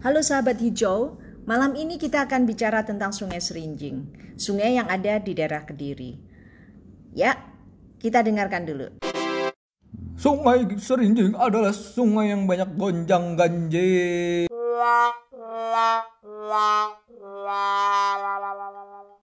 Halo sahabat hijau, malam ini kita akan bicara tentang Sungai Serinjing, sungai yang ada di daerah Kediri. Ya, kita dengarkan dulu. Sungai Serinjing adalah sungai yang banyak gonjang ganjing.